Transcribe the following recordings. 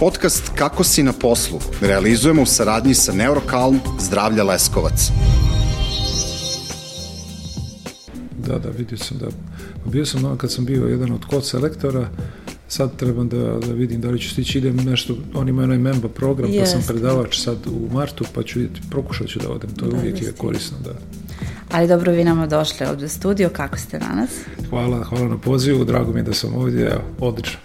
podcast Kako si na poslu realizujemo u saradnji sa Neurocalm Zdravlja Leskovac. Da, da, vidio sam da... Bio sam kad sam bio jedan od kod selektora, sad trebam da, da vidim da li ću stići, idem nešto, oni imaju onaj memba program, Jest. pa sam predavač sad u martu, pa ću, prokušat ću da odem, to je da, uvijek je korisno, da. Ali dobro, vi nama došli ovde u studio, kako ste danas? Hvala, hvala na pozivu, drago mi je da sam ovdje, odlično.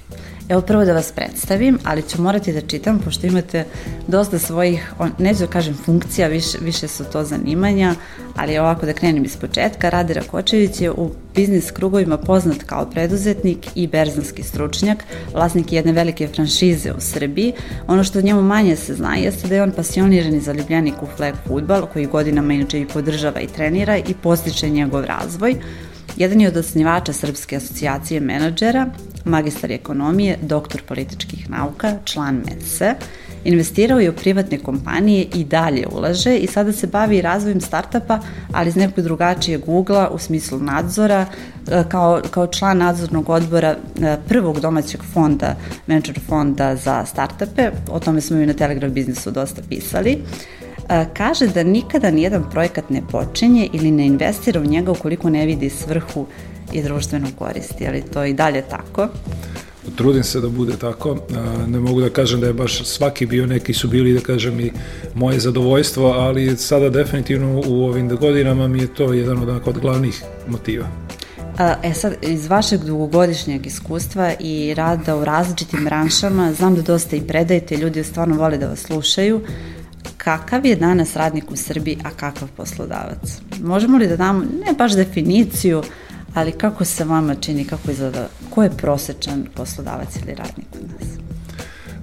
Evo prvo da vas predstavim, ali ću morati da čitam pošto imate dosta svojih, neću da kažem funkcija, više, više su to zanimanja, ali ovako da krenem iz početka, Rade Rakočević je u biznis krugovima poznat kao preduzetnik i berzanski stručnjak, vlasnik jedne velike franšize u Srbiji. Ono što njemu manje se zna jeste da je on pasioniran zaljubljenik u flag futbal, koji godinama inače i podržava i trenira i postiče njegov razvoj. Jedan je od osnivača Srpske asocijacije menadžera, magistar ekonomije, doktor političkih nauka, član MENSE, investirao je u privatne kompanije i dalje ulaže i sada se bavi razvojem startapa, ali iz nekog drugačijeg ugla u smislu nadzora, e, kao, kao član nadzornog odbora e, prvog domaćeg fonda, venture fonda za startape, o tome smo i na Telegram biznisu dosta pisali, e, kaže da nikada nijedan projekat ne počinje ili ne investira u njega ukoliko ne vidi svrhu i društvenu korist, je li to i dalje tako? Trudim se da bude tako, ne mogu da kažem da je baš svaki bio, neki su bili da kažem i moje zadovoljstvo, ali sada definitivno u ovim godinama mi je to jedan od, od glavnih motiva. E sad, iz vašeg dugogodišnjeg iskustva i rada u različitim branšama, znam da dosta i predajete, ljudi stvarno vole da vas slušaju, kakav je danas radnik u Srbiji, a kakav poslodavac? Možemo li da damo, ne baš definiciju, ali kako se vama čini, kako izgleda, ko je prosečan poslodavac ili radnik u nas?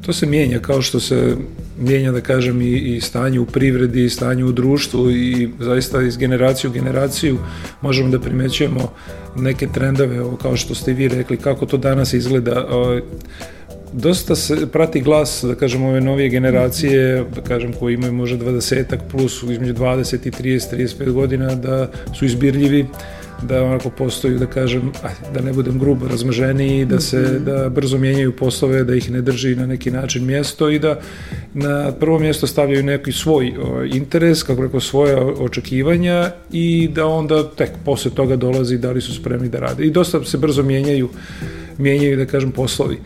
To se mijenja, kao što se mijenja, da kažem, i, i stanje u privredi, i stanje u društvu i zaista iz generaciju u generaciju možemo da primećujemo neke trendove, ovo, kao što ste vi rekli, kako to danas izgleda. O, dosta se prati glas, da kažem, ove novije generacije, da kažem, koji imaju možda 20 plus, između 20 i 30, 35 godina, da su izbirljivi, da onako postoju, da kažem, da ne budem grubo razmaženiji, da se, mhm. da brzo mijenjaju poslove, da ih ne drži na neki način mjesto i da na prvo mjesto stavljaju neki svoj interes, kako rekao, svoje očekivanja i da onda tek posle toga dolazi da li su spremni da rade. I dosta se brzo mijenjaju, mijenjaju, da kažem, poslovi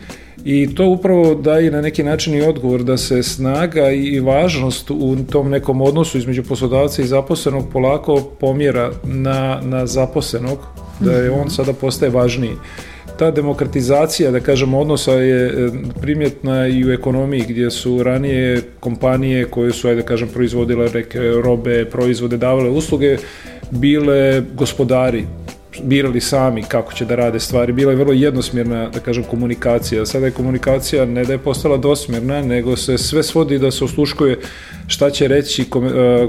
i to upravo daje na neki način i odgovor da se snaga i važnost u tom nekom odnosu između poslodavca i zaposlenog polako pomjera na, na zaposlenog, da je on mhm. sada postaje važniji ta demokratizacija, da kažemo, odnosa je e, primjetna i u ekonomiji gdje su ranije kompanije koje su, ajde da kažem, proizvodile reke, robe, proizvode, davale usluge, bile gospodari birali sami kako će da rade stvari. Bila je vrlo jednosmjerna, da kažem, komunikacija. Sada je komunikacija ne da je postala dosmjerna, nego se sve svodi da se osluškuje šta će reći e,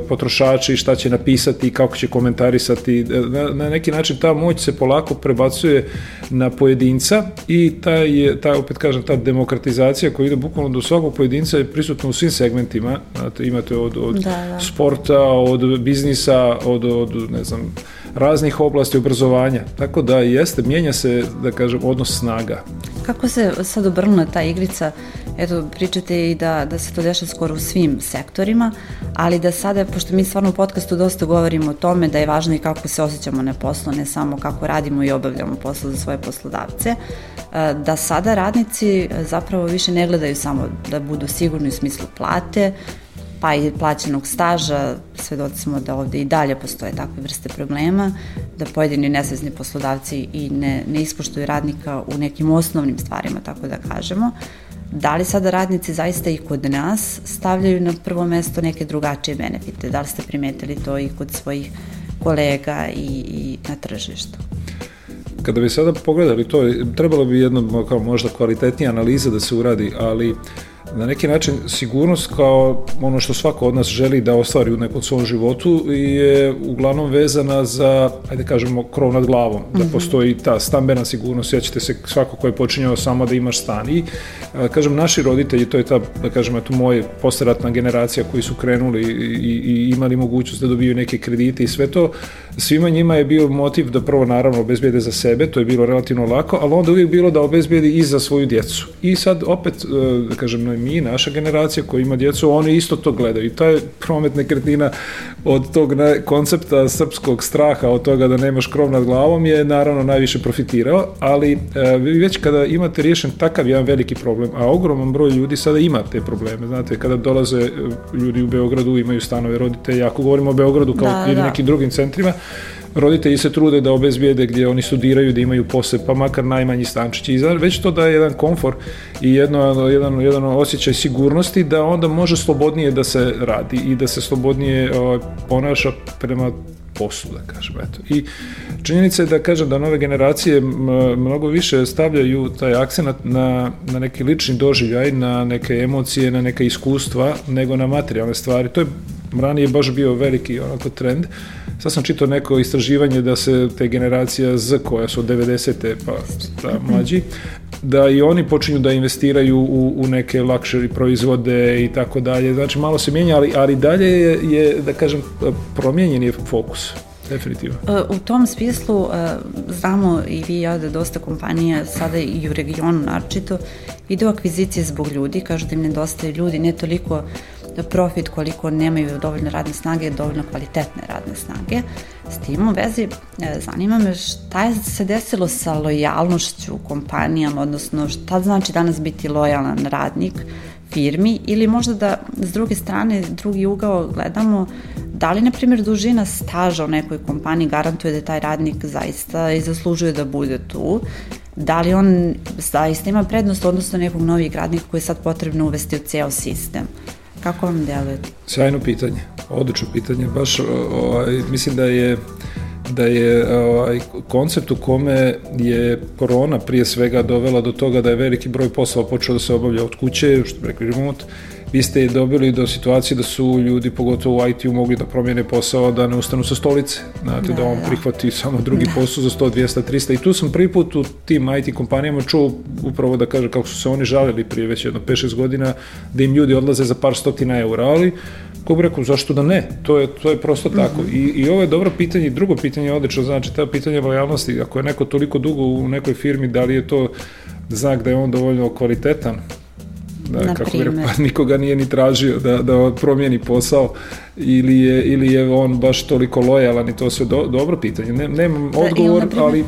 potrošači, šta će napisati, kako će komentarisati. E, na, na neki način ta moć se polako prebacuje na pojedinca i ta, je, ta opet kažem, ta demokratizacija koja ide bukvalno do svakog pojedinca je prisutna u svim segmentima. Znate, imate od, od da, da. sporta, od biznisa, od, od ne znam, raznih oblasti obrazovanja. Tako da jeste, mijenja se, da kažem, odnos snaga. Kako se sad obrnula ta igrica? Eto, pričate i da, da se to dešava skoro u svim sektorima, ali da sada, pošto mi stvarno u podcastu dosta govorimo o tome da je važno i kako se osjećamo na poslu, ne samo kako radimo i obavljamo posao za svoje poslodavce, e, da sada radnici e, zapravo više ne gledaju samo da budu sigurni u smislu plate, pa i plaćenog staža, svedoci smo da ovde i dalje postoje takve vrste problema, da pojedini nesvezni poslodavci i ne, ne ispoštuju radnika u nekim osnovnim stvarima, tako da kažemo. Da li sada radnici zaista i kod nas stavljaju na prvo mesto neke drugačije benefite? Da li ste primetili to i kod svojih kolega i, i na tržištu? Kada bi sada pogledali to, trebalo bi jedna kao možda kvalitetnija analiza da se uradi, ali na neki način sigurnost kao ono što svako od nas želi da ostvari u nekom svom životu je uglavnom vezana za, ajde kažemo, krov nad glavom, da mhm. postoji ta stambena sigurnost, sjećate se svako ko je počinjao samo da imaš stan i, kažem, naši roditelji, to je ta, da kažem, eto, moje posteratna generacija koji su krenuli i, i imali mogućnost da dobiju neke kredite i sve to, svima njima je bio motiv da prvo, naravno, obezbijede za sebe, to je bilo relativno lako, ali onda uvijek bilo da obezbijedi i za svoju djecu. I sad opet, e, da kažem, mi, naša generacija koja ima djecu, oni isto to gledaju. I to je promet nekretnina od tog koncepta srpskog straha, od toga da nemaš krov nad glavom, je naravno najviše profitirao, ali e, vi već kada imate riješen takav jedan veliki problem, a ogroman broj ljudi sada ima te probleme, znate, kada dolaze e, ljudi u Beogradu, imaju stanove roditelja, ako govorimo o Beogradu kao da, ili da. nekim drugim centrima, roditelji se trude da obezbijede gdje oni studiraju, da imaju poseb, pa makar najmanji stančić. I već to daje jedan komfor i jedno, jedan, jedan osjećaj sigurnosti da onda može slobodnije da se radi i da se slobodnije ponaša prema poslu, da kažem, eto. I činjenica je da kažem da nove generacije mnogo više stavljaju taj akcenat na, na neki lični doživljaj, na neke emocije, na neke iskustva, nego na materijalne stvari. To je ranije baš bio veliki onako trend Sad sam čitao neko istraživanje da se te generacija Z koja su od 90. pa ta mhm. mlađi, da i oni počinju da investiraju u, u neke luxury proizvode i tako dalje. Znači malo se mijenja, ali, ali dalje je, je, da kažem, promijenjen je fokus. Definitivno. E, u tom smislu e, znamo i vi i ja da dosta kompanija sada i u regionu naročito ide u akvizicije zbog ljudi, kažu da im nedostaje ljudi, ne toliko na da profit koliko nemaju dovoljno radne snage, dovoljno kvalitetne radne snage. S tim u vezi e, zanima me šta je se desilo sa lojalnošću u kompanijama, odnosno šta znači danas biti lojalan radnik firmi ili možda da s druge strane, drugi ugao gledamo da li, na primjer, dužina staža u nekoj kompaniji garantuje da taj radnik zaista i zaslužuje da bude tu, da li on zaista ima prednost odnosno nekog novih radnika koji je sad potrebno uvesti u ceo sistem. Kako vam deluje? Sjajno pitanje, odlično pitanje. Baš, ovaj, mislim da je da je ovaj, koncept u kome je korona prije svega dovela do toga da je veliki broj poslova počeo da se obavlja od kuće, što rekli remote, vi ste dobili do situacije da su ljudi, pogotovo u IT-u, mogli da promijene posao, da ne ustanu sa stolice, znate, da, da on da. prihvati samo drugi da. posao za 100, 200, 300 i tu sam prvi put u tim IT kompanijama čuo upravo da kaže kako su se oni žalili prije već jedno 5-6 godina, da im ljudi odlaze za par stotina eura, ali kako bi rekao, zašto da ne? To je, to je prosto mm -hmm. tako. I, I ovo je dobro pitanje, drugo pitanje je odlično, znači, ta pitanje lojalnosti, ako je neko toliko dugo u nekoj firmi, da li je to znak da je on dovoljno kvalitetan da, kako bi pa nikoga nije ni tražio da, da promijeni posao ili je, ili je on baš toliko lojalan i to sve do, dobro pitanje. Ne, nemam da, odgovor, on, ali...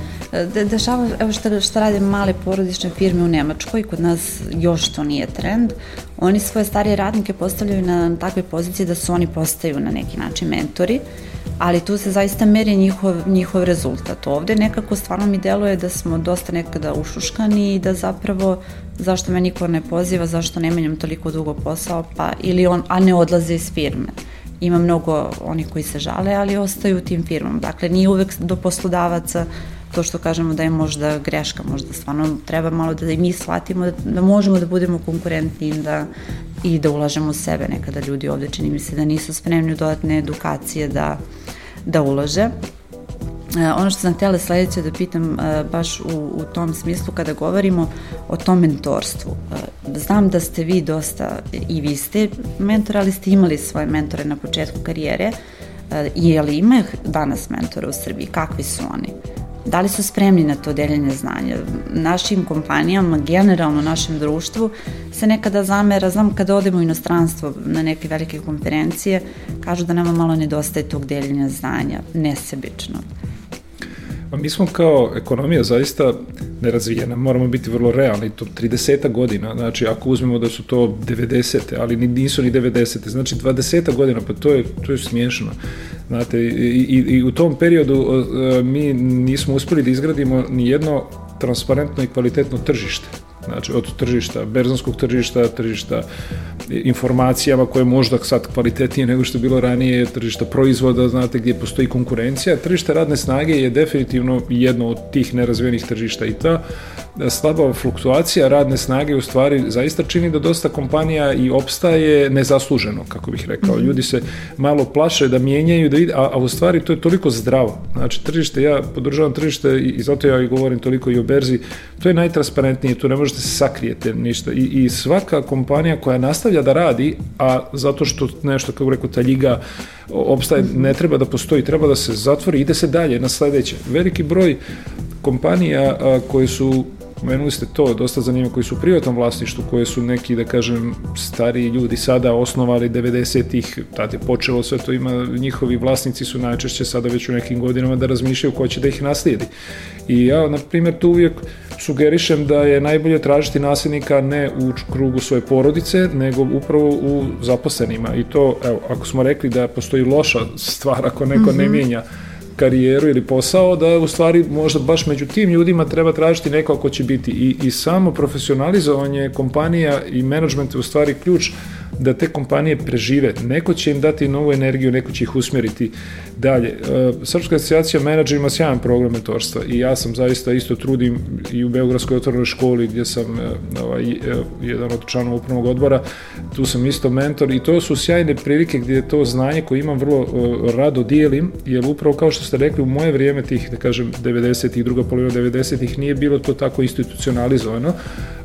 Da, dešava, evo šta, šta rade male porodične firme u Nemačkoj, kod nas još to nije trend, oni svoje starije radnike postavljaju na takve pozicije da su oni postaju na neki način mentori. Uh, ali tu se zaista meri njihov, njihov rezultat. Ovde nekako stvarno mi deluje da smo dosta nekada ušuškani i da zapravo zašto me niko ne poziva, zašto ne menjam toliko dugo posao, pa, ili on, a ne odlaze iz firme. Ima mnogo onih koji se žale, ali ostaju u tim firmama. Dakle, nije uvek do poslodavaca to što kažemo da je možda greška, možda stvarno treba malo da i mi shvatimo da, da možemo da budemo konkurentni i da, i da ulažemo u sebe. Nekada ljudi ovde čini mi se da nisu spremni u dodatne edukacije da, da ulože. E, ono što sam htjela sledeće da pitam e, baš u, u tom smislu kada govorimo o tom mentorstvu. E, znam da ste vi dosta, i vi ste mentor, ali ste imali svoje mentore na početku karijere. je li ima danas mentora u Srbiji? Kakvi su oni? da li su spremni na to deljenje znanja. Našim kompanijama, generalno našem društvu se nekada zamera, znam kada odemo u inostranstvo na neke velike konferencije, kažu da nama malo nedostaje tog deljenja znanja, nesebično. Pa mi smo kao ekonomija zaista nerazvijena, moramo biti vrlo realni, to 30 godina, znači ako uzmemo da su to 90. te ali nisu ni 90. te znači 20 godina, pa to je, to je smiješno. Znate, i, i, i u tom periodu e, mi nismo uspeli da izgradimo ni jedno transparentno i kvalitetno tržište. Znači, od tržišta, berzanskog tržišta, tržišta informacijama koje možda sad kvalitetnije nego što je bilo ranije, tržišta proizvoda, znate, gdje postoji konkurencija. Tržište radne snage je definitivno jedno od tih nerazvijenih tržišta i ta e, slaba fluktuacija radne snage u stvari zaista čini da dosta kompanija i opstaje nezasluženo, kako bih rekao. Mhm. Ljudi se malo plaše da mijenjaju, da vide, a, a u stvari to je toliko zdravo. Znači, tržište, ja podržavam tržište i, i zato ja i govorim toliko i o berzi, to je najtransparentnije, tu ne može možete se sakrijete ništa. I, I svaka kompanija koja nastavlja da radi, a zato što nešto, kako rekao, ta taljiga opstaje, mhm. ne treba da postoji, treba da se zatvori, ide se dalje na sledeće. Veliki broj kompanija a, koje su Pomenuli ste to, dosta zanima koji su u privatnom vlasništu, koje su neki, da kažem, stariji ljudi sada osnovali 90-ih, tad je počelo sve to ima, njihovi vlasnici su najčešće sada već u nekim godinama da razmišljaju ko će da ih naslijedi. I ja, na primjer, tu uvijek sugerišem da je najbolje tražiti nasljednika ne u krugu svoje porodice, nego upravo u zaposlenima. I to, evo, ako smo rekli da postoji loša stvar ako neko mm -hmm. ne mhm. mijenja karijeru ili posao, da u stvari možda baš među tim ljudima treba tražiti neko ko će biti i, i samo profesionalizovanje kompanija i management je u stvari ključ da te kompanije prežive. Neko će im dati novu energiju, neko će ih usmjeriti dalje. E, Srpska asocijacija menadžera ima sjajan program mentorstva i ja sam zaista isto trudim i u Beogradskoj otvorenoj školi gdje sam e, ovaj, e, jedan od članova upravnog odbora, tu sam isto mentor i to su sjajne prilike gdje to znanje koje imam vrlo rado dijelim, jer upravo kao što ste rekli u moje vrijeme tih, da kažem, 90. i druga polovina 90. ih nije bilo to tako institucionalizovano,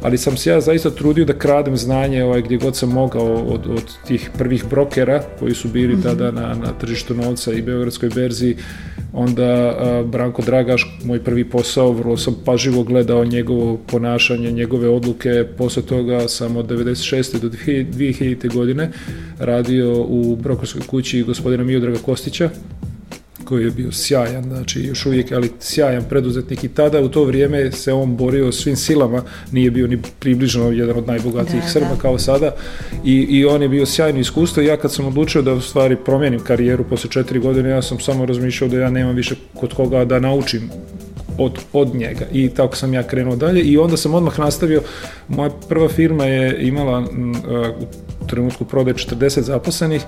ali sam se ja zaista trudio da kradem znanje ovaj, gdje god sam mogao od, od tih prvih brokera koji su bili mhm. tada na, na tržištu novca i Beogradskoj berzi, onda Branko Dragaš, moj prvi posao, vrlo sam paživo gledao njegovo ponašanje, njegove odluke, posle toga sam od 96. do 2000. godine radio u brokerskoj kući gospodina Miodraga Kostića, koji je bio sjajan, znači još uvijek, ali sjajan preduzetnik i tada u to vrijeme se on borio svim silama, nije bio ni približno jedan od najbogatijih da, Srba da. kao sada I, i on je bio sjajno iskustvo ja kad sam odlučio da u stvari promijenim karijeru posle četiri godine, ja sam samo razmišljao da ja nemam više kod koga da naučim od, od njega i tako sam ja krenuo dalje i onda sam odmah nastavio, moja prva firma je imala e, u trenutku prodaje 40 zaposlenih,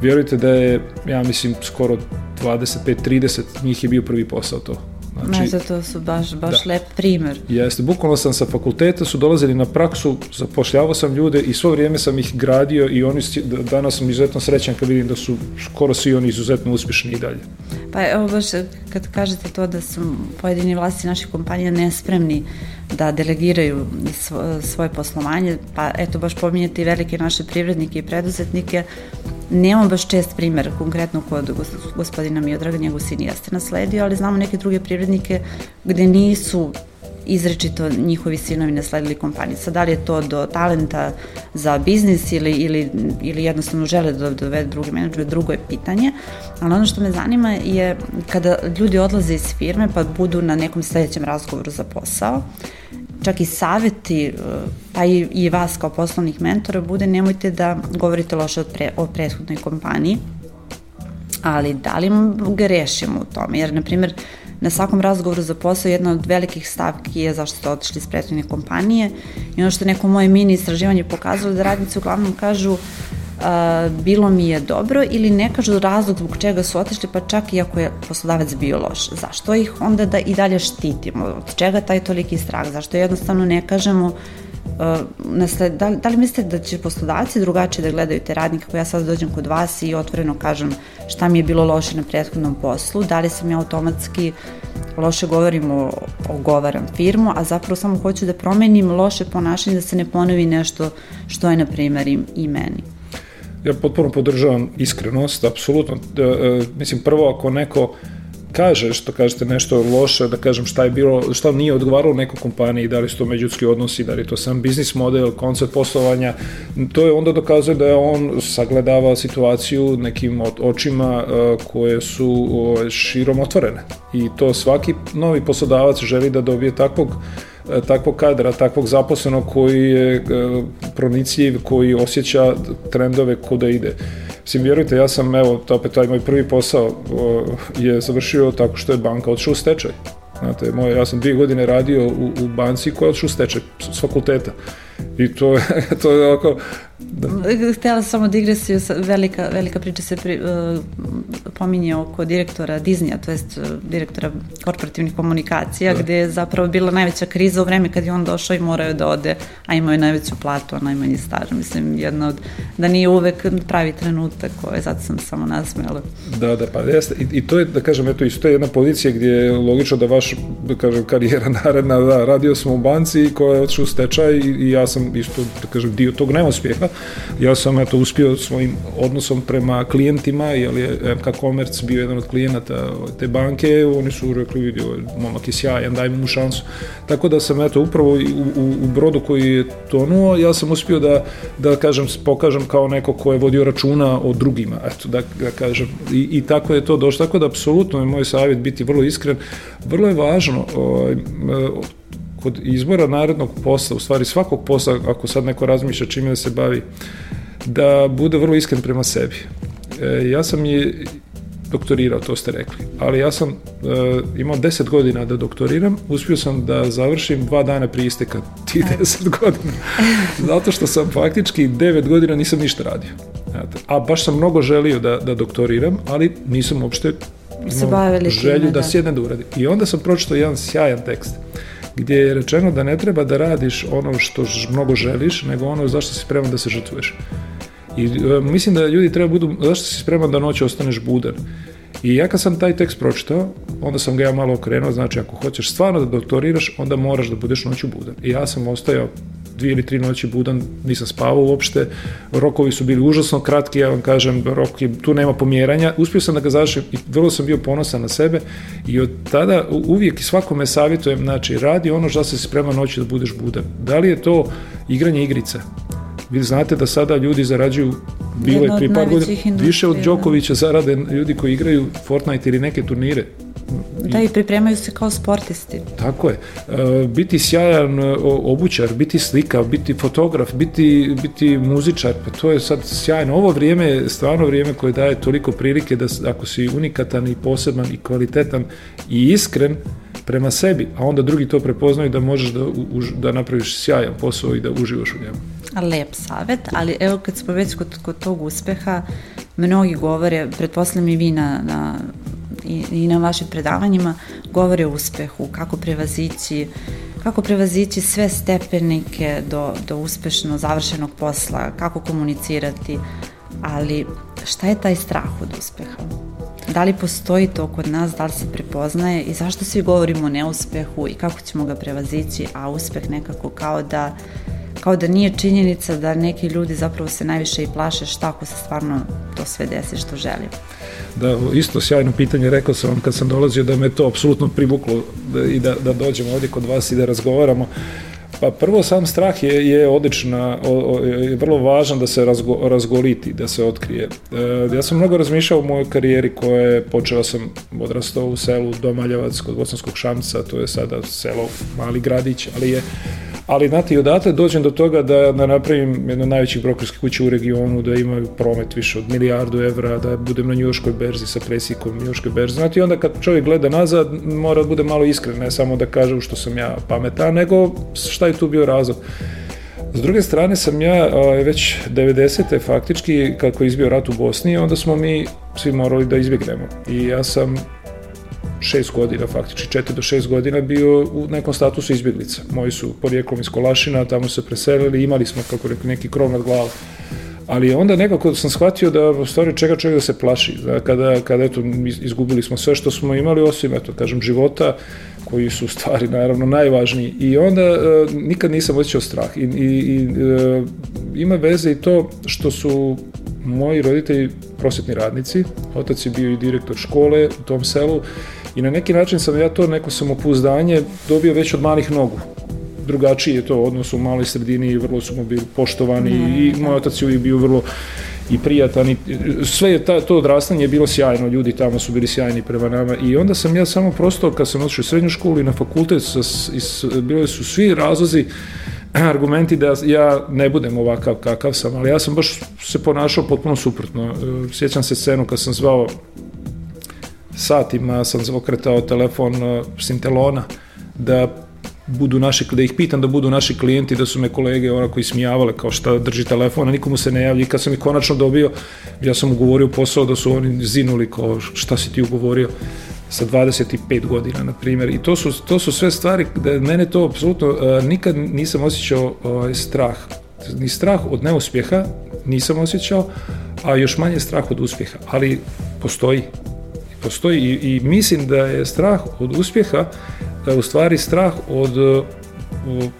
vjerujte da je, ja mislim, skoro 25-30 njih je bio prvi posao to. Znači, ne, to su baš, baš da. lep primer. Jeste, bukvalno sam sa fakulteta, su dolazili na praksu, zapošljavao sam ljude i svo vrijeme sam ih gradio i oni, danas sam izuzetno srećan kad vidim da su skoro svi oni izuzetno uspješni i dalje. Pa evo baš kad kažete to da su pojedini vlasti naših kompanija nespremni da delegiraju svoje poslovanje, pa eto baš pominjati velike naše privrednike i preduzetnike, nemamo baš čest primer, konkretno kod gospodina Miodraga, njegov sin jeste nasledio, ali znamo neke druge privrednike gde nisu izrečito njihovi sinovi nasledili kompanije. da li je to do talenta za biznis ili, ili, ili jednostavno žele da dovedu drugi menadžer, drugo je pitanje. Ali ono što me zanima je kada ljudi odlaze iz firme pa budu na nekom sledećem razgovoru za posao, čak i saveti, e, pa i, i vas kao poslovnih mentora, bude nemojte da govorite loše o, pre, o prethodnoj kompaniji, ali da li grešimo u tome? Jer, na primjer, Na svakom razgovoru za posao jedna od velikih stavki je zašto ste otišli iz prethodne kompanije i ono što neko moje mini istraživanje pokazalo da radnici uglavnom kažu a, bilo mi je dobro ili ne kažu razlog zbog čega su otišli, pa čak i ako je poslodavac bio loš. Zašto ih onda da i dalje štitimo? Od čega taj toliki strah? Zašto jednostavno ne kažemo Uh, da, da li mislite da će poslodavci drugačije da gledaju te radnike ako ja sad dođem kod vas i otvoreno kažem šta mi je bilo loše na prethodnom poslu, da li sam ja automatski loše govorim o, govaram firmu, a zapravo samo hoću da promenim loše ponašanje da se ne ponovi nešto što je na primer i, i meni. Ja potpuno podržavam iskrenost, apsolutno. Da, e, mislim, prvo ako neko uh, kažeš, da kažete nešto loše, da kažem šta je bilo, šta nije odgovaralo nekoj kompaniji, da li su to međudski odnosi, da li to sam biznis model, koncept poslovanja, to je onda dokazuje da je on sagledava situaciju nekim od očima e, koje su širom otvorene. I to svaki novi poslodavac želi da dobije takvog e, takvog kadra, takvog zaposlenog koji je e, pronicljiv, koji osjeća trendove kuda ide. Mislim, vjerujte, ja sam, evo, to opet taj moj prvi posao o, je završio tako što je banka odšla u stečaj. Znate, moj, ja sam dvije godine radio u, u banci koja je odšla u stečaj s fakulteta. I to, to je ovako... Da. Htela samo digresiju, da velika, velika priča se pri, uh, pominje oko direktora Disneya, to jest e, direktora korporativnih komunikacija, da. gde je zapravo bila najveća kriza u vreme kad je on došao i morao da ode, a imao je najveću platu, a najmanji staž, mislim, jedna od, da nije uvek pravi trenutak, ovaj, zato sam samo nasmela. Da, da, pa jeste, i, i to je, da kažem, eto, isto je jedna pozicija gdje je logično da vaš, da kažem, karijera naredna, da, radio smo u banci koja je otišla u stečaj i, i ja sam isto, da kažem, dio tog neuspjeha. Ja sam, eto, uspio svojim odnosom prema klijentima, jer je MK Commerce bio jedan od klijenata ovaj, te banke, oni su rekli, vidi, ovaj, momak je sjajan, dajmo mu šansu. Tako da sam, eto, upravo u, u, u brodu koji je tonuo, ja sam uspio da, da kažem, pokažem kao neko ko je vodio računa o drugima, eto, da, da kažem. I, I tako je to došlo, tako da apsolutno je moj savjet biti vrlo iskren. Vrlo je važno o, ovaj, o, kod izbora narednog posla, u stvari svakog posla, ako sad neko razmišlja čime da se bavi, da bude vrlo iskren prema sebi. E, ja sam je doktorirao, to ste rekli, ali ja sam e, imao 10 godina da doktoriram, uspio sam da završim dva dana prije isteka ti 10 godina, zato što sam faktički 9 godina nisam ništa radio. A baš sam mnogo želio da, da doktoriram, ali nisam uopšte se bavili želju time, da, da sjedne da uradim. I onda sam pročitao jedan sjajan tekst. Uh, gdje je rečeno da ne treba da radiš ono što mnogo želiš, nego ono zašto si spreman da se žrtvuješ. I e, mislim da ljudi treba budu, zašto si spreman da noć ostaneš budan. I ja kad sam taj tekst pročitao, onda sam ga ja malo okrenuo, znači ako hoćeš stvarno da doktoriraš, onda moraš da budeš noću budan. I ja sam ostao dvije ili tri noći budan, nisam spavao uopšte, rokovi su bili užasno kratki, ja vam kažem, rok je, tu nema pomjeranja, uspio sam da ga završim i vrlo sam bio ponosan na sebe i od tada uvijek i svakome savjetujem, znači, radi ono što se sprema noći da budeš budan. Da li je to igranje igrice? Vi znate da sada ljudi zarađuju bilo je prije par godina, više od da. Đokovića zarade ljudi koji igraju Fortnite ili neke turnire. Da, i pripremaju se kao sportisti. Tako je. E, biti sjajan e, obućar, biti slika, biti fotograf, biti, biti muzičar, pa to je sad sjajno. Ovo vrijeme je stvarno vrijeme koje daje toliko prilike da ako si unikatan i poseban i kvalitetan i iskren prema sebi, a onda drugi to prepoznaju da možeš da, už, da napraviš sjajan posao i da uživaš u njemu. Lep savet, ali evo kad smo već kod, kod tog uspeha, mnogi govore, pretpostavljam i vi na, na i, i na vašim predavanjima govore o uspehu, kako prevazići kako prevazići sve stepenike do, do uspešno završenog posla, kako komunicirati, ali šta je taj strah od uspeha? Da li postoji to kod nas, da li se prepoznaje i zašto svi govorimo o neuspehu i kako ćemo ga prevazići, a uspeh nekako kao da kao da nije činjenica da neki ljudi zapravo se najviše i plaše šta ako se stvarno to sve desi što želimo da isto sjajno pitanje, rekao sam vam kad sam dolazio da me to apsolutno privuklo da, i da, da dođemo ovdje kod vas i da razgovaramo. Pa prvo sam strah je, je odlična, o, o, je vrlo važan da se razgo, razgoliti, da se otkrije. E, ja sam mnogo razmišljao o mojoj karijeri koja je počela sam odrastao u selu Domaljevac kod Bosanskog Šamca, to je sada selo mali gradić, ali je ali znate i odatle dođem do toga da, da napravim jednu najvećih brokerskih kuća u regionu, da imaju promet više od milijardu evra, da budem na njujoškoj berzi sa presikom njujoške berze. Znate, i onda kad čovjek gleda nazad, mora da bude malo iskren, ne samo da kaže u što sam ja pametan, nego šta je tu bio razlog. S druge strane sam ja ovaj, već 90. faktički, kako je izbio rat u Bosni, onda smo mi svi morali da izbjegnemo. I ja sam šest godina, faktički četiri do šest godina bio u nekom statusu izbjeglica. Moji su porijeklom iz Kolašina, tamo su se preselili, imali smo, kako rekli, neki krov nad glavom. Ali onda nekako sam shvatio da u stvari čega čovjek da se plaši. Da, kada, kada eto, izgubili smo sve što smo imali, osim, eto, kažem, života, koji su u stvari naravno najvažniji. I onda e, nikad nisam osjećao strah. I, i, i e, ima veze i to što su moji roditelji prosjetni radnici, otac je bio i direktor škole u tom selu I na neki način sam ja to neko samopouzdanje dobio već od malih nogu drugačiji je to odnos u maloj sredini i vrlo su mu bili poštovani mm, i da. moj otac je bio vrlo i prijatan i sve je ta, to odrastanje je bilo sjajno, ljudi tamo su bili sjajni prema nama i onda sam ja samo prosto kad sam otišao u srednju školu i na fakultet sa, is, bile su svi razlozi argumenti da ja ne budem ovakav kakav sam, ali ja sam baš se ponašao potpuno suprotno. E, sjećam se scenu kad sam zvao satima sam okretao telefon eh, Sintelona da budu naši, da ih pitam da budu naši klijenti, da su me kolege onako ismijavale kao šta drži telefon, a nikomu se ne javlja kad sam ih konačno dobio, ja sam ugovorio posao da su oni zinuli kao šta si ti ugovorio sa 25 godina, na primjer. I to su, to su sve stvari da mene to apsolutno uh, nikad nisam osjećao uh, strah. Ni strah od neuspjeha nisam osjećao, a još manje strah od uspjeha. Ali postoji postoji i, i mislim da je strah od uspjeha, da u stvari strah od eh,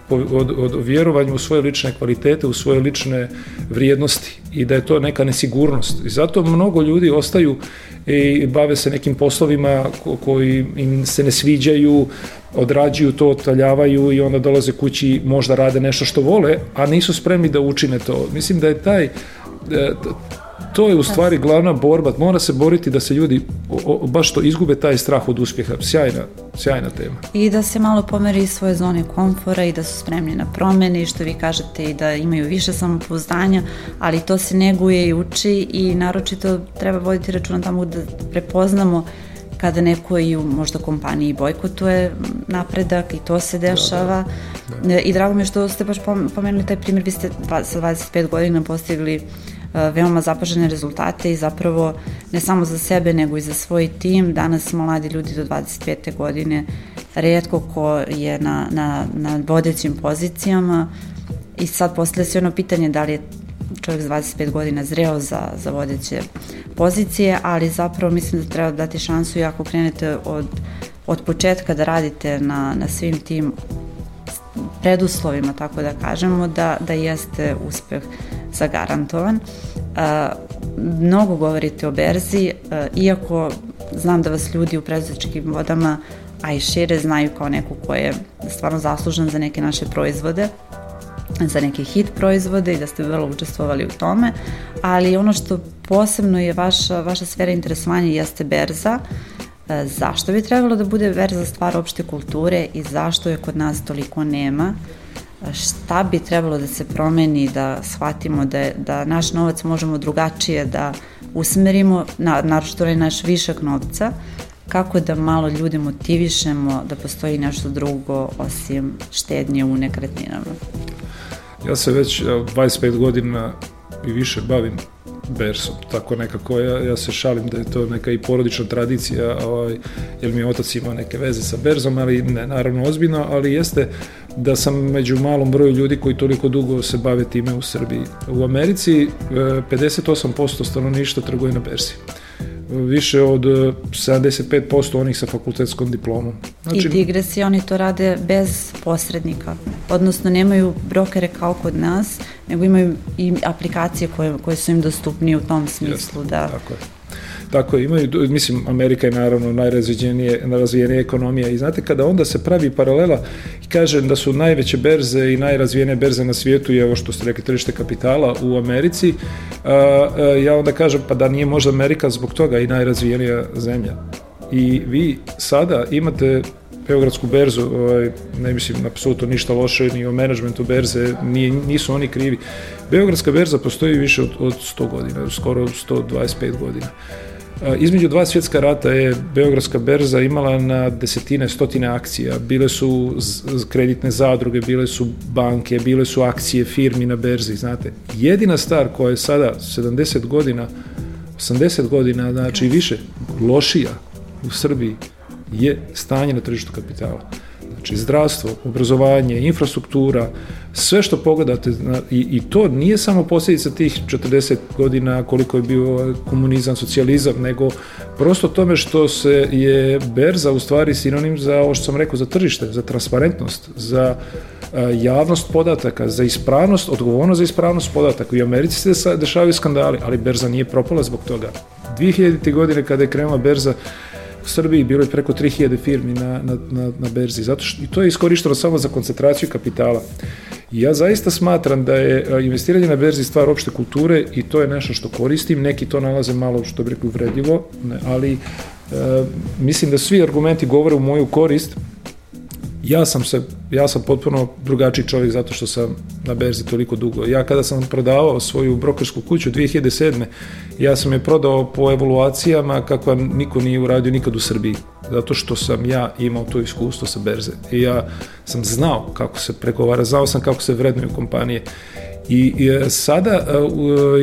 od, od vjerovanja u svoje lične kvalitete, u svoje lične vrijednosti i da je to neka nesigurnost. I zato mnogo ljudi ostaju i bave se nekim poslovima koji im se ne sviđaju, odrađuju to, otaljavaju i onda dolaze kući možda rade nešto što vole, a nisu spremni da učine to. Mislim da je taj eh, to je u stvari glavna borba. Mora se boriti da se ljudi o, o, baš to izgube taj strah od uspjeha. Sjajna, sjajna tema. I da se malo pomeri iz svoje zone komfora i da su spremni na promjene i što vi kažete i da imaju više samopouzdanja, ali to se neguje i uči i naročito treba voditi računa tamo da prepoznamo kada neko i u možda kompaniji bojkotuje napredak i to se dešava. Da, da, da. I drago mi je što ste baš pomenuli taj primjer, vi ste sa 25 godina postigli E, veoma zapažene rezultate i zapravo ne samo za sebe nego i za svoj tim. Danas mladi ljudi do 25. godine redko ko je na, na, na vodećim pozicijama i sad postavlja se ono pitanje da li je čovjek s 25 godina zreo za, za vodeće pozicije, ali zapravo mislim da treba dati šansu i ako krenete od, od početka da radite na, na svim tim preduslovima, tako da kažemo, da, da jeste uspeh zagarantovan. A, mnogo govorite o berzi, a, iako znam da vas ljudi u preduzetničkim vodama a i šire znaju kao neko ko je stvarno zaslužan za neke naše proizvode, za neke hit proizvode i da ste vrlo učestvovali u tome, ali ono što posebno je vaša, vaša sfera interesovanja jeste berza, uh, E, zašto bi trebalo da bude verza stvar opšte kulture i zašto je kod nas toliko nema, e, šta bi trebalo da se promeni, da shvatimo da, da naš novac možemo drugačije da usmerimo, na, naročito onaj naš višak novca, kako da malo ljude motivišemo da postoji nešto drugo osim štednje u nekretninama. Ja se već 25 godina i više bavim Bersom, tako nekako ja, ja se šalim da je to neka i porodična tradicija ovaj, jer mi je otac ima neke veze sa Berzom, ali ne, naravno ozbiljno, ali jeste da sam među malom broju ljudi koji toliko dugo se bave time u Srbiji. U Americi 58% e, stanovništva trguje na Berzi više od 75% e, onih sa fakultetskom diplomom. Znači, I digresi, oni to rade bez posrednika, odnosno nemaju brokere kao kod nas, nego imaju i aplikacije koje, koje su im dostupnije u tom smislu. Jasno, da... tako je. Tako imaju, mislim, Amerika je naravno najrazvijenije, najrazvijenija ekonomija i znate kada onda se pravi paralela i kažem da su najveće berze i najrazvijene berze na svijetu je ovo što ste rekli tržište kapitala u Americi, a, a, ja onda kažem pa da nije možda Amerika zbog toga i najrazvijenija zemlja. I vi sada imate Beogradsku berzu, ovaj, ne mislim apsolutno ništa loše ni o menadžmentu berze, ni, nisu oni krivi. Beogradska berza postoji više od, od 100 godina, skoro 125 godina. Između dva svjetska rata je Beogradska berza imala na desetine, stotine akcija. Bile su kreditne zadruge, bile su banke, bile su akcije firmi na berzi, znate. Jedina star koja je sada 70 godina, 80 godina, znači više, lošija u Srbiji je stanje na tržištu kapitala znači zdravstvo, obrazovanje, infrastruktura, sve što pogledate i, i to nije samo posljedica tih 40 godina koliko je bio komunizam, socijalizam, nego prosto tome što se je berza u stvari sinonim za ovo što sam rekao, za tržište, za transparentnost, za e, javnost podataka, za ispravnost, odgovornost za ispravnost podataka. I u Americi se dešavaju skandali, ali berza nije propala zbog toga. 2000. godine kada je krenula berza, u Srbiji bilo je preko 3000 firmi na, na, na, na berzi. Zato što, I to je iskorišteno samo za koncentraciju kapitala. ja zaista smatram da je investiranje na berzi stvar opšte kulture i to je nešto što koristim. Neki to nalaze malo, što bih rekao vredljivo, ali e, mislim da svi argumenti govore u moju korist, Ja sam, se, ja sam potpuno drugačiji čovjek zato što sam na berzi toliko dugo. Ja kada sam prodavao svoju brokersku kuću 2007. ja sam je prodao po evaluacijama kakva niko nije uradio nikad u Srbiji. Zato što sam ja imao to iskustvo sa berze. I ja sam znao kako se pregovara, znao sam kako se vrednuju kompanije. I, I e, sada e,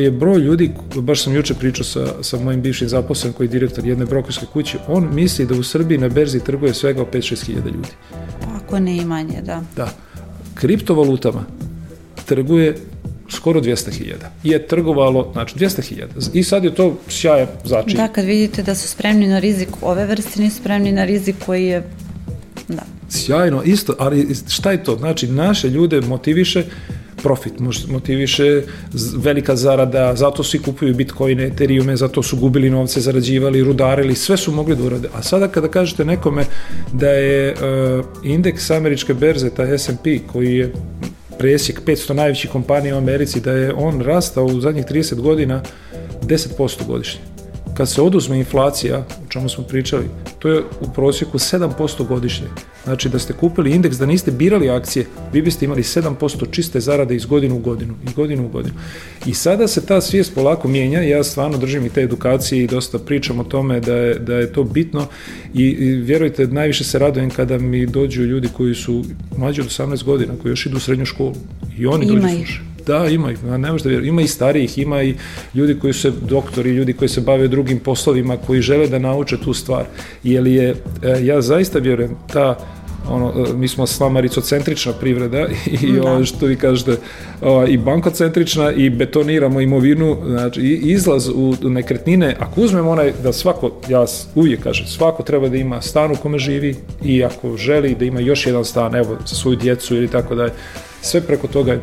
je broj ljudi, baš sam juče pričao sa, sa mojim bivšim zaposlenim koji je direktor jedne brokerske kuće, on misli da u Srbiji na berzi trguje svega 5-6 hiljada ljudi. Veliko neimanje, da. Da. Kriptovalutama trguje skoro 200.000. Je trgovalo, znači 200.000. I sad je to sjaje začin. Da, kad vidite da su spremni na rizik ove vrste, nisu spremni na rizik koji je da. Sjajno, isto, ali šta je to? Znači, naše ljude motiviše profit motiviše, velika zarada, zato svi kupuju bitcoine, eteriume, zato su gubili novce, zarađivali, rudarili, sve su mogli da urade. A sada kada kažete nekome da je uh, indeks američke berze, taj S&P, koji je presjek 500 najvećih kompanija u Americi, da je on rastao u zadnjih 30 godina 10% godišnje kad se oduzme inflacija, o čemu smo pričali, to je u prosjeku 7% godišnje. Znači da ste kupili indeks, da niste birali akcije, vi biste imali 7% čiste zarade iz godinu u godinu, iz godinu u godinu. I sada se ta svijest polako mijenja, ja stvarno držim i te edukacije i dosta pričam o tome da je, da je to bitno i, i vjerujte, najviše se radujem kada mi dođu ljudi koji su mlađi od 18 godina, koji još idu u srednju školu i oni Ima dođu slušaju. Da, ima ih, ne možda vjerujem. Ima i starijih, ima i ljudi koji su doktori, ljudi koji se bave drugim poslovima, koji žele da nauče tu stvar. Jer je, e, ja zaista vjerujem, ta ono, e, mi smo s slamaricocentrična privreda i mm, da. što vi kažete i bankocentrična i betoniramo imovinu, znači izlaz u nekretnine, ako uzmemo onaj da svako, ja uvijek kažem, svako treba da ima stan u kome živi i ako želi da ima još jedan stan, evo, za svoju djecu ili tako da sve preko toga je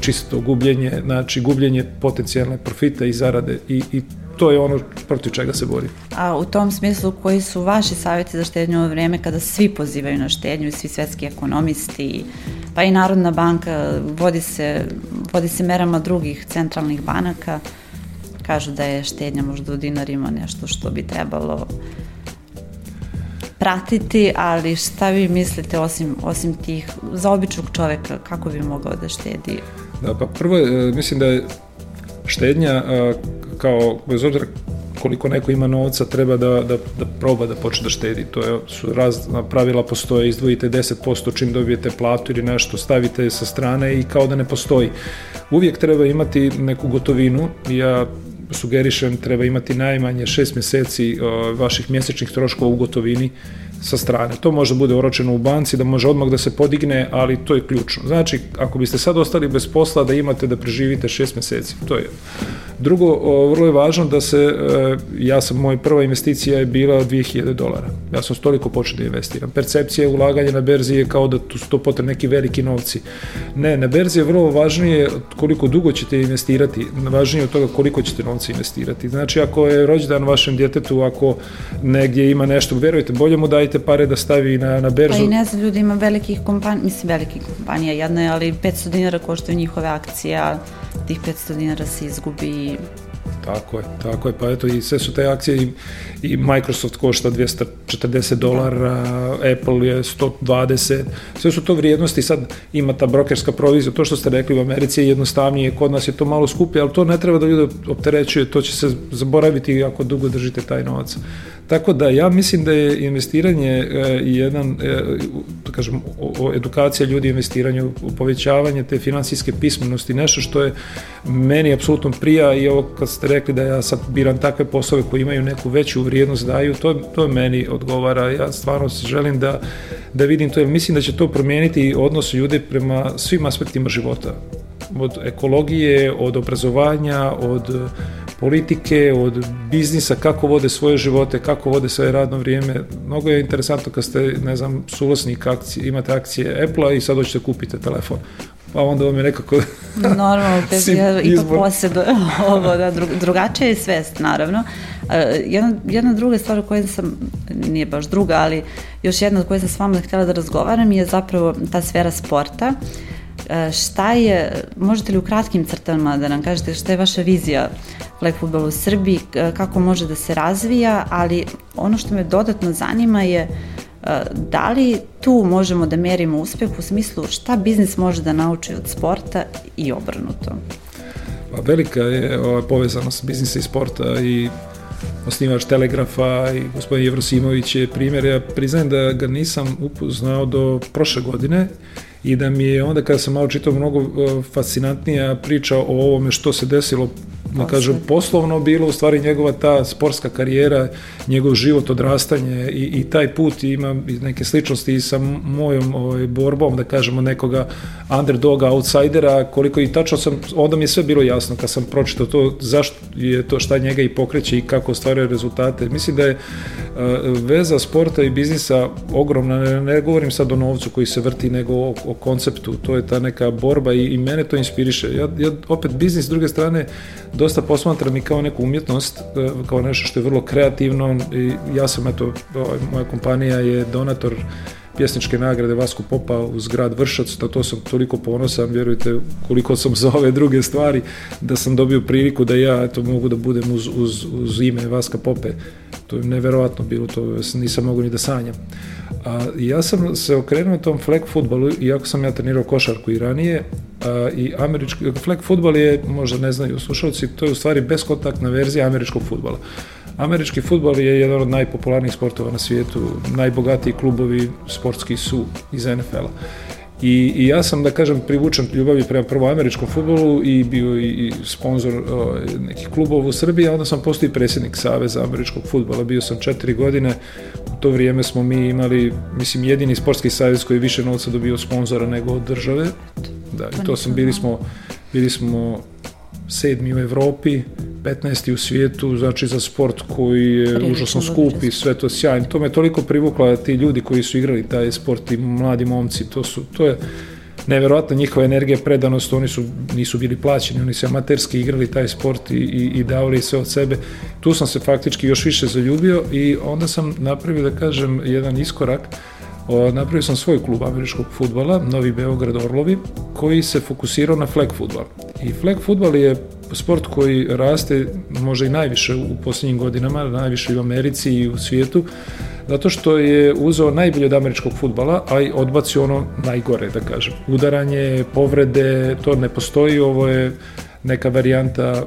čisto gubljenje, znači gubljenje potencijalne profita i zarade i, i to je ono protiv čega se bori. A u tom smislu koji su vaši savjeti za štednju u vreme kada svi pozivaju na štednju i svi svetski ekonomisti, pa i Narodna banka vodi se, vodi se merama drugih centralnih banaka, kažu da je štednja možda u dinarima nešto što bi trebalo pratiti, ali šta vi mislite osim, osim tih, za običnog čoveka, kako bi mogao da štedi? Da, pa prvo, e, mislim da je štednja e, kao, bez obzira koliko neko ima novca, treba da, da, da proba da počne da štedi. To je, su razna pravila postoje, izdvojite 10% čim dobijete platu ili nešto, stavite sa strane i kao da ne postoji. Uvijek treba imati neku gotovinu. Ja sugerišem, treba imati najmanje 6 meseci e, vaših mjesečnih troškova u gotovini sa strane. To može da bude oročeno u banci, da može odmah da se podigne, ali to je ključno. Znači, ako biste sad ostali bez posla, da imate da preživite 6 meseci. To je Drugo, vrlo je važno da se, e, ja sam, moja prva investicija je bila 2000 dolara. Ja sam toliko počeo da investiram. Percepcija ulaganja na berzi je kao da tu su to potrebni neki veliki novci. Ne, na berzi je vrlo važnije koliko dugo ćete investirati, važnije od toga koliko ćete novca investirati. Znači, ako je rođendan vašem djetetu, ako negdje ima nešto, verujte, bolje mu dajte pare da stavi na, na berzu. Pa i ne znam, ljudi ima velikih kompanija, mislim velikih kompanija, jedna je, ali 500 dinara koštaju njihove akcije, a tih 500 dinara se izgubi России. Tako je, tako je, pa eto i sve su te akcije i, i Microsoft košta 240 dolara, Apple je 120, sve su to vrijednosti, sad ima ta brokerska provizija, to što ste rekli u Americi je jednostavnije, kod nas je to malo skuplje, ali to ne treba da ljude opterećuje, to će se zaboraviti ako dugo držite taj novac. Tako da ja mislim da je investiranje e, jedan, e, da kažem, o, edukacija ljudi investiranju, povećavanje te finansijske pismenosti, nešto što je meni apsolutno prija i ovo kad ste rekli rekli da ja sad biram takve poslove koji imaju neku veću vrijednost daju, to, to meni odgovara. Ja stvarno želim da, da vidim to, jer mislim da će to promijeniti odnos ljude prema svim aspektima života. Od ekologije, od obrazovanja, od politike, od biznisa, kako vode svoje živote, kako vode svoje radno vrijeme. Mnogo je interesantno kad ste, ne znam, suvlasnik akcije, imate akcije Apple-a i sad hoćete kupite telefon pa onda vam je nekako... Normalno, bez, ja, to posjedu ovo, da, dru, drugačija je svest, naravno. Uh, jedna, jedna druga stvar o kojoj sam, nije baš druga, ali još jedna o kojoj sam s vama htjela da razgovaram je zapravo ta sfera sporta. Uh, šta je, možete li u kratkim crtama da nam kažete šta je vaša vizija flag futbola u Srbiji, e, kako može da se razvija, ali ono što me dodatno zanima je uh, Da li tu možemo da merimo uspeh u smislu šta biznis može da nauči od sporta i obrnuto? Pa velika je ova povezanost biznisa i sporta i osnivač Telegrafa i gospodin Jevrosimović je primjer. Ja priznajem da ga nisam upoznao do prošle godine i da mi je onda kada sam malo čitao mnogo e, fascinantnija priča o ovome što se desilo da kažem, poslovno bilo, u stvari njegova ta sportska karijera, njegov život, odrastanje i, i taj put ima neke sličnosti i sa mojom ovaj, borbom, da kažemo, nekoga underdoga, outsidera, koliko i tačno sam, onda mi je sve bilo jasno kad sam pročitao to, zašto je to, šta njega i pokreće i kako ostvaruje rezultate. Mislim da je eh, veza sporta i biznisa ogromna, ne, ne govorim sad o novcu koji se vrti, nego o, o konceptu, to je ta neka borba i, i mene to inspiriše. Ja, ja opet biznis s druge strane dosta posmatram i kao neku umjetnost, e, kao nešto što je vrlo kreativno i ja sam, eto, ovaj, moja kompanija je donator pjesničke nagrade Vasku Popa uz grad Vršac, na to sam toliko ponosan, vjerujte koliko sam za ove druge stvari, da sam dobio priliku da ja eto, mogu da budem uz, uz, uz ime Vaska Pope. To je neverovatno bilo, to nisam mogu ni da sanjam. A, ja sam se okrenuo tom flag futbalu, iako sam ja trenirao košarku i ranije, a, i američki, flag futbal je, možda ne znaju slušalci, to je u stvari beskontaktna verzija američkog futbala. Američki futbal je jedan od najpopularnijih sportova na svijetu, najbogatiji klubovi sportski su iz NFL-a. I, I ja sam, da kažem, privučen ljubavi prema prvo američkom futbolu i bio i, i sponsor nekih klubova u Srbiji, a onda sam postao i predsjednik Saveza američkog futbola, bio sam četiri godine, u to vrijeme smo mi imali, mislim, jedini sportski savez koji je više novca dobio sponzora nego od države, da, i to sam, bili da. smo, bili smo sedmi u Evropi, 15. u svijetu, znači za sport koji je užasno skup i sve to sjajno. To me toliko privuklo da ti ljudi koji su igrali taj sport i mladi momci, to su, to je neverovatno njihova energija, predanost, oni su, nisu bili plaćeni, oni su amaterski igrali taj sport i, i, i davali sve od sebe. Tu sam se faktički još više zaljubio i onda sam napravio, da kažem, jedan iskorak napravio sam svoj klub američkog futbala, Novi Beograd Orlovi, koji se fokusirao na flag futbal. I flag futbal je sport koji raste možda i najviše u posljednjim godinama, najviše i u Americi i u svijetu, zato što je uzeo najbolje od američkog futbala, a i odbacio ono najgore, da kažem. Udaranje, povrede, to ne postoji, ovo je neka varijanta e,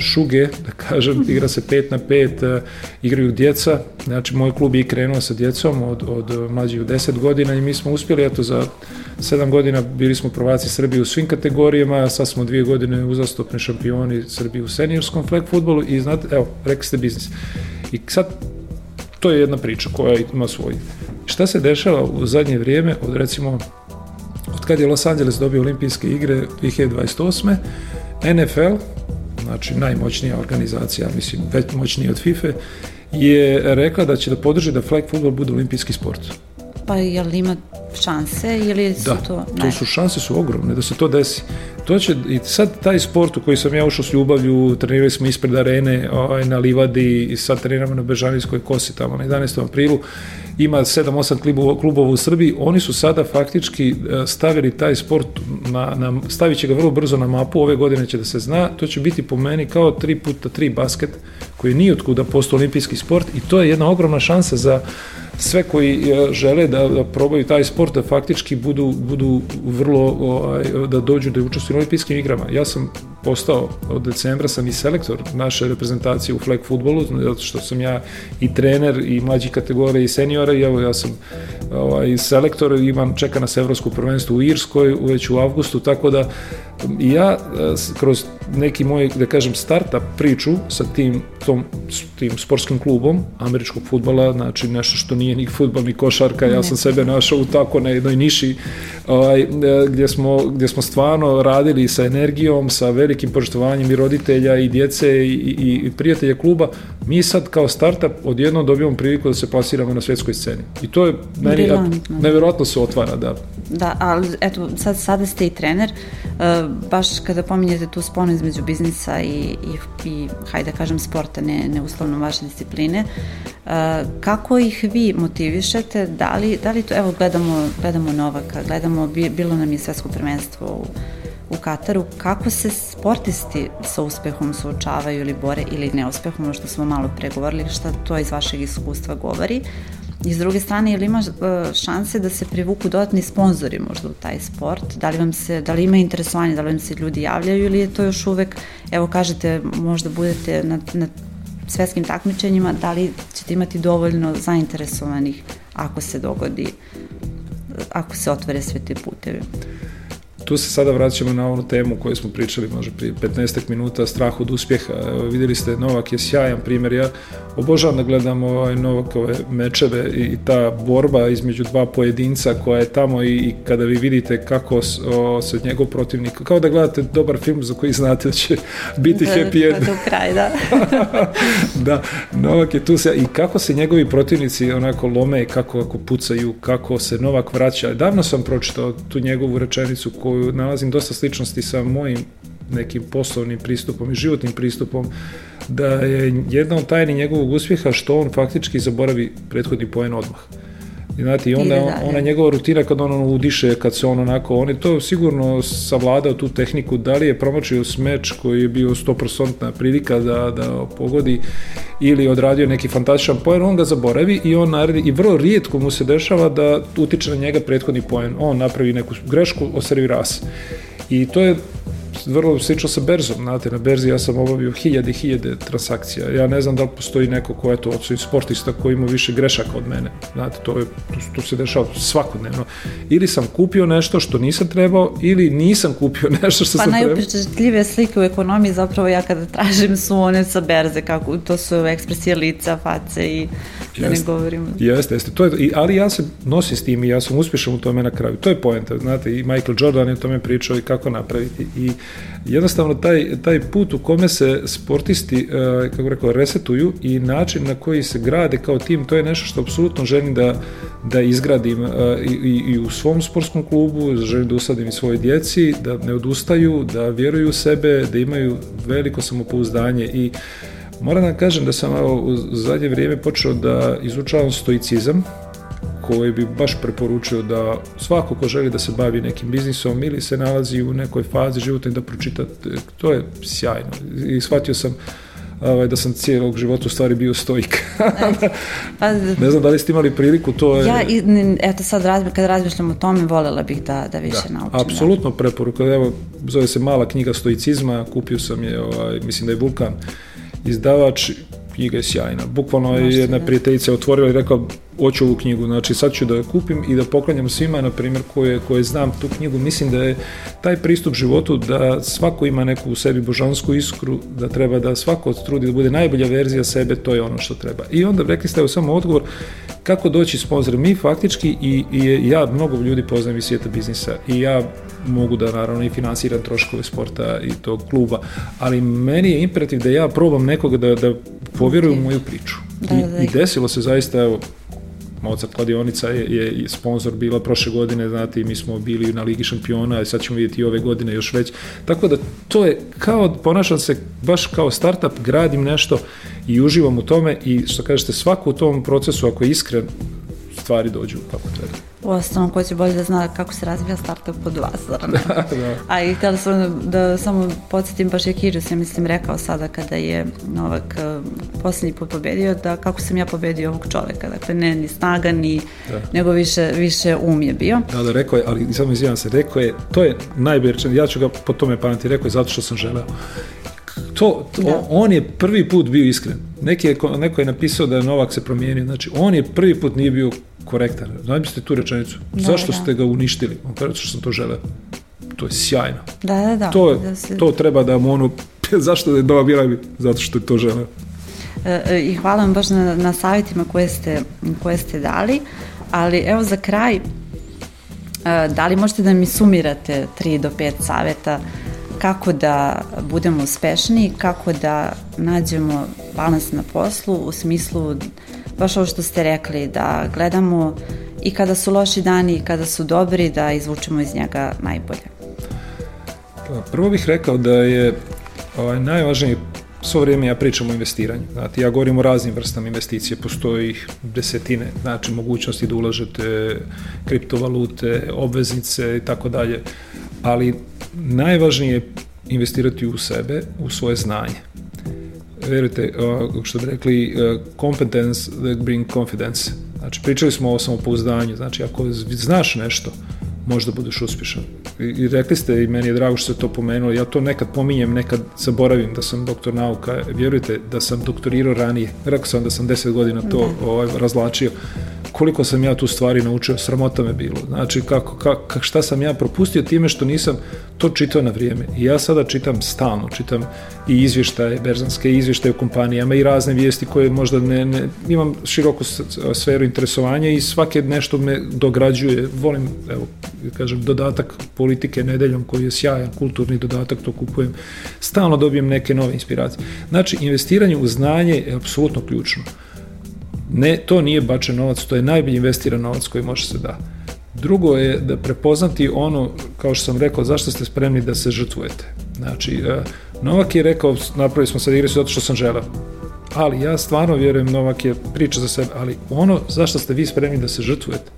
šuge, da kažem, igra se 5 na 5, e, igraju djeca, znači moj klub je krenuo sa djecom od, od e, mlađih od 10 godina i mi smo uspjeli, eto za 7 godina bili smo prvaci Srbije u svim kategorijama, sad smo dvije godine uzastopni šampioni Srbije u seniorskom flag futbolu i znate, evo, rekli ste biznis. I sad, to je jedna priča koja ima svoj. Šta se dešava u zadnje vrijeme od recimo od kad je Los Angeles dobio olimpijske igre 2028 NFL, znači najmoćnija organizacija, mislim, već moćnija od FIFA, e, je rekla da će da podrži da flag football bude olimpijski sport. Pa je li ima šanse ili su da, to... Da, to su šanse su ogromne da se to desi. To će, i sad taj sport u koji sam ja ušao s ljubavlju, trenirali smo ispred arene ovaj, na Livadi i sad treniramo na Bežanijskoj kosi tamo na 11. aprilu, ima 7-8 klubova klubova u Srbiji, oni su sada faktički e, stavili taj sport, na, na, stavit će ga vrlo brzo na mapu, ove godine će da se zna, to će biti po meni kao 3 puta 3 basket, koji nije otkuda posto olimpijski sport i to je jedna ogromna šansa za sve koji e, žele da, da probaju taj sport, da faktički budu, budu vrlo, ovaj, da dođu da učestvuju u olimpijskim igrama. Ja sam postao od decembra sam i selektor naše reprezentacije u flag futbolu, zato što sam ja i trener i mlađi kategorije i seniora i evo ja sam ovaj, selektor, imam, čeka nas evropsko prvenstvo u Irskoj već u avgustu, tako da um, ja eh, kroz neki moj, da kažem, startup priču sa tim, tom, tim sportskim klubom američkog futbala, znači nešto što nije ni futbal ni košarka, ja sam sebe našao u tako na jednoj niši ovaj, e, gdje, smo, gdje smo stvarno radili sa energijom, sa velikim poštovanjem i roditelja i djece i, i, i prijatelja kluba, mi sad kao startup odjednom dobijamo priliku da se plasiramo na svetskoj sceni. I to je meni ja, nevjerojatno se otvara, da. Da, ali eto, sad, sada ste i trener, e, baš kada pominjete tu sponu između biznisa i, i, i hajde da kažem, sporta, ne, ne uslovno vaše discipline, e, kako ih vi motivišete, da li, da li to, evo, gledamo, gledamo Novaka, gledamo, bilo nam je svetsko prvenstvo u u Kataru, kako se sportisti sa uspehom suočavaju ili bore ili neuspehom, što smo malo pre govorili, šta to iz vašeg iskustva govori. I s druge strane, ili li ima e, šanse da se privuku dodatni sponzori možda u taj sport? Da li, vam se, da li ima interesovanje, da li vam se ljudi javljaju ili je to još uvek, evo kažete, možda budete na, na svetskim takmičenjima, da li ćete imati dovoljno zainteresovanih ako se dogodi, ako se otvore sve te putevi? Tu se sada vraćamo na onu temu koju smo pričali možda prije 15 minuta, strah od uspjeha. Videli ste, Novak je sjajan primjer. Ja obožavam da gledam ovaj Novakove mečeve i ta borba između dva pojedinca koja je tamo i, i kada vi vidite kako o, se njegov protivnik, kao da gledate dobar film za koji znate da će biti da, happy pa end. Da, Do kraja, da. da, Novak je tu se, i kako se njegovi protivnici onako lome, i kako kako pucaju, kako se Novak vraća. Davno sam pročitao tu njegovu rečenicu ko koju nalazim dosta sličnosti sa mojim nekim poslovnim pristupom i životnim pristupom, da je jedna od tajni njegovog uspjeha što on faktički zaboravi prethodni poen odmah. I znate, i onda ona njegova rutina kad on ono udiše, kad se on onako, on je to sigurno savladao tu tehniku, da li je promačio smeč koji je bio 100% prilika da, da pogodi ili odradio neki fantastičan poen, on ga zaboravi i on naredi i vrlo rijetko mu se dešava da utiče na njega prethodni poen. On napravi neku grešku, oservira se. I to je vrlo slično sa berzom, znate, na berzi ja sam obavio hiljade i hiljade transakcija. Ja ne znam da li postoji neko ko je to, osim sportista koji ima više grešaka od mene. Znate, to, je, to, to se dešava svakodnevno. Ili sam kupio nešto što nisam trebao, ili nisam kupio nešto što pa sam trebao. Pa najupečetljivije slike u ekonomiji zapravo ja kada tražim su one sa berze, kako, to su ekspresije lica, face i da jest, ne govorimo. Jeste, jeste. To je, ali ja se nosim s tim i ja sam uspešan u tome na kraju. To je poenta, znate, i Michael Jordan je o tome pričao i kako napraviti i jednostavno taj, taj put u kome se sportisti, e, kako rekao, resetuju i način na koji se grade kao tim, to je nešto što apsolutno želim da, da izgradim e, i, i, u svom sportskom klubu, želim da usadim i svoje djeci, da ne odustaju, da vjeruju u sebe, da imaju veliko samopouzdanje i Moram da kažem da sam evo, u zadnje vrijeme počeo da izučavam stoicizam, koje bi baš preporučio da svako ko želi da se bavi nekim biznisom ili se nalazi u nekoj fazi života i da pročita, to je sjajno. I shvatio sam ovaj, da sam cijelog života u stvari bio stoik. pa, ne znam da li ste imali priliku, to je... Ja, i, eto sad, razmi, kad razmišljam o tome, volela bih da, da više da, naučim. Da. Apsolutno da. preporuka, evo, zove se Mala knjiga stoicizma, kupio sam je, ovaj, mislim da je Vulkan izdavač, knjiga je sjajna. Bukvalno je jedna da. prijateljica otvorila i rekla, hoću ovu knjigu, znači sad ću da je kupim i da poklanjam svima, na primjer, koje, koje znam tu knjigu. Mislim da je taj pristup životu da svako ima neku u sebi božansku iskru, da treba da svako trudi da bude najbolja verzija sebe, to je ono što treba. I onda rekli ste, evo samo odgovor, kako doći sponzor? Mi faktički i, i ja mnogo ljudi poznajem iz svijeta biznisa i ja mogu da naravno i finansiram troškove sporta i tog kluba, ali meni je imperativ da ja probam nekoga da, da povjeruju u da. moju priču. Da, I, da, I desilo se zaista, evo, Mozart kladionica je, je sponsor bila prošle godine, znate, i mi smo bili na Ligi šampiona, i sad ćemo vidjeti i ove godine još već. Tako da to je kao, ponašam se baš kao startup, gradim nešto i uživam u tome i što kažete, svako u tom procesu, ako je iskren, stvari dođu kako treba uostalom ko će bolje da zna kako se razvija startup pod vas, zar ne? A da, da. i htjela sam da, da samo podsjetim, baš je Kirius, se, mislim, rekao sada kada je Novak uh, posljednji put pobedio, da kako sam ja pobedio ovog čoveka, dakle ne ni snaga, ni, da. nego više, više um je bio. Da, da, rekao je, ali samo izvijem se, rekao je, to je najbolje ja ću ga po tome pameti, rekao je zato što sam želeo. To, to da. on je prvi put bio iskren. Neki je, neko je napisao da je Novak se promijenio. Znači, on je prvi put nije bio korektan. Zamislite tu rečenicu. Da, da Zašto da. ste ga uništili? On kaže, što sam to želeo. To je sjajno. Da, da, da. To, da se... to treba da mu ono... Zašto je Novak Bjelavi? Zato što je to želeo. E, e, I hvala vam baš na, na savjetima koje ste, koje ste dali. Ali evo za kraj, e, da li možete da mi sumirate 3 do 5 saveta kako da budemo uspešni, kako da nađemo balans na poslu u smislu baš ovo što ste rekli, da gledamo i kada su loši dani i kada su dobri, da izvučemo iz njega najbolje. Pa, prvo bih rekao da je ovaj, najvažniji svo vrijeme ja pričam o investiranju. Znate, ja govorim o raznim vrstama investicije, postoji ih desetine, znači mogućnosti da ulažete kriptovalute, obveznice i tako dalje. Ali najvažnije je investirati u sebe, u svoje znanje. Verujte, što bi rekli, competence that bring confidence. Znači, pričali smo o samopouzdanju, znači, ako znaš nešto, možda budeš uspješan. I, I rekli ste, i meni je drago što ste to pomenuli, ja to nekad pominjem, nekad zaboravim da sam doktor nauka, vjerujte da sam doktorirao ranije, rekao sam da sam 10 godina to da. ovaj, razlačio, koliko sam ja tu stvari naučio, sramota me bilo, znači kako, ka, šta sam ja propustio time što nisam to čitao na vrijeme. I ja sada čitam stalno, čitam i izvještaje, berzanske izvještaje u kompanijama i razne vijesti koje možda ne, ne imam široku sferu interesovanja i svake nešto me dograđuje. Volim, evo, kažem, dodatak politike nedeljom koji je sjajan, kulturni dodatak, to kupujem. Stalno dobijem neke nove inspiracije. Znači, investiranje u znanje je apsolutno ključno. Ne, to nije bačen novac, to je najbolji investiran novac koji može se da. Drugo je da prepoznati ono, kao što sam rekao, zašto ste spremni da se žrtvujete. Znači, e, Novak je rekao, napravili smo sad igricu zato što sam želeo. Ali ja stvarno vjerujem, Novak je priča za sebe, ali ono zašto ste vi spremni da se žrtvujete,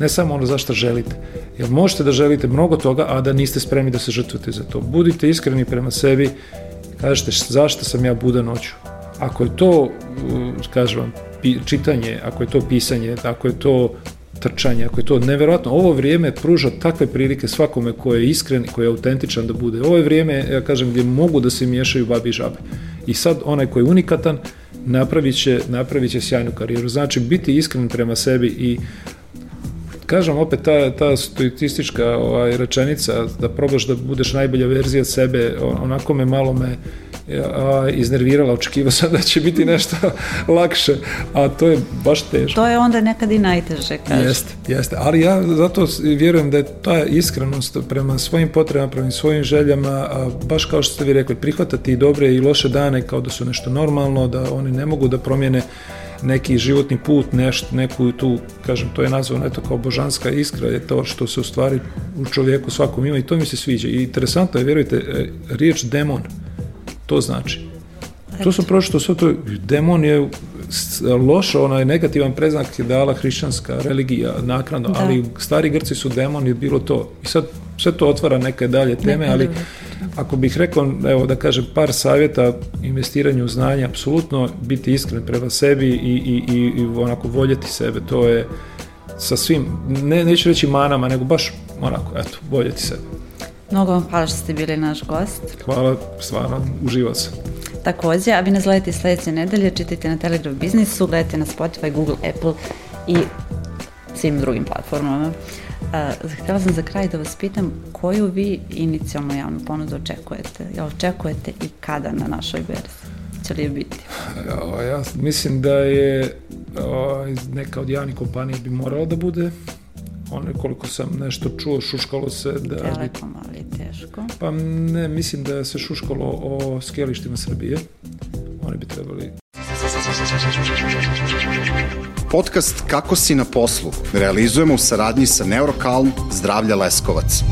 ne samo ono zašto želite. Jer možete da želite mnogo toga, a da niste spremni da se žrtvujete za to. Budite iskreni prema sebi, kažete zašto sam ja buda noću. Ako je to, kažem vam, čitanje, ako je to pisanje, ako je to trčanje, ako je to neverovatno, ovo vrijeme pruža takve prilike svakome ko je iskren i ko je autentičan da bude. Ovo je vrijeme, ja kažem, gdje mogu da se miješaju babi i žabe. I sad onaj ko je unikatan, napravit će, napravit će sjajnu karijeru. Znači, biti iskren prema sebi i kažem opet ta, ta stoitistička ovaj, rečenica da probaš da budeš najbolja verzija sebe, onako me malo me a, iznervirala, očekivao sam da će biti nešto lakše, a to je baš teško. To je onda nekad i najteže, kažete. Jeste, jeste, ali ja zato vjerujem da je ta iskrenost prema svojim potrebama, prema svojim željama, a, baš kao što ste vi rekli, prihvatati i dobre i loše dane kao da su nešto normalno, da oni ne mogu da promijene neki životni put, nešto, neku tu, kažem, to je nazvano eto kao božanska iskra, je to što se u stvari u čovjeku svakom ima i to mi se sviđa. I interesantno je, vjerujte, e, riječ demon, To znači. Eto. To sam pročito, sve to, demon je loš, onaj negativan preznak je dala hrišćanska religija naknadno, da. ali stari Grci su demon bilo to. I sad sve to otvara neke dalje teme, ali ako bih rekao, evo da kažem, par savjeta investiranju u znanje, apsolutno biti iskren prema sebi i, i, i, i onako voljeti sebe, to je sa svim, ne, neću reći manama, nego baš onako, eto, voljeti sebe. Mnogo vam hvala što ste bili naš gost. Hvala, stvarno, uživao sam. Takođe, a vi nas gledajte sledeće nedelje, čitajte na Telegraf Biznisu, gledajte na Spotify, Google, Apple i svim drugim platformama. Uh, htela sam za kraj da vas pitam koju vi inicijalno javnu ponudu očekujete? Jel očekujete i kada na našoj berzi? Će li je biti? Ja, ja mislim da je o, ovaj, neka od javnih kompanija bi morala da bude ono koliko sam nešto čuo, šuškalo se da... Telekom, ali teško. Pa ne, mislim da se šuškalo o skelištima Srbije. Oni bi trebali... Podcast Kako si na poslu realizujemo u saradnji sa Neurokalm Zdravlja Leskovac.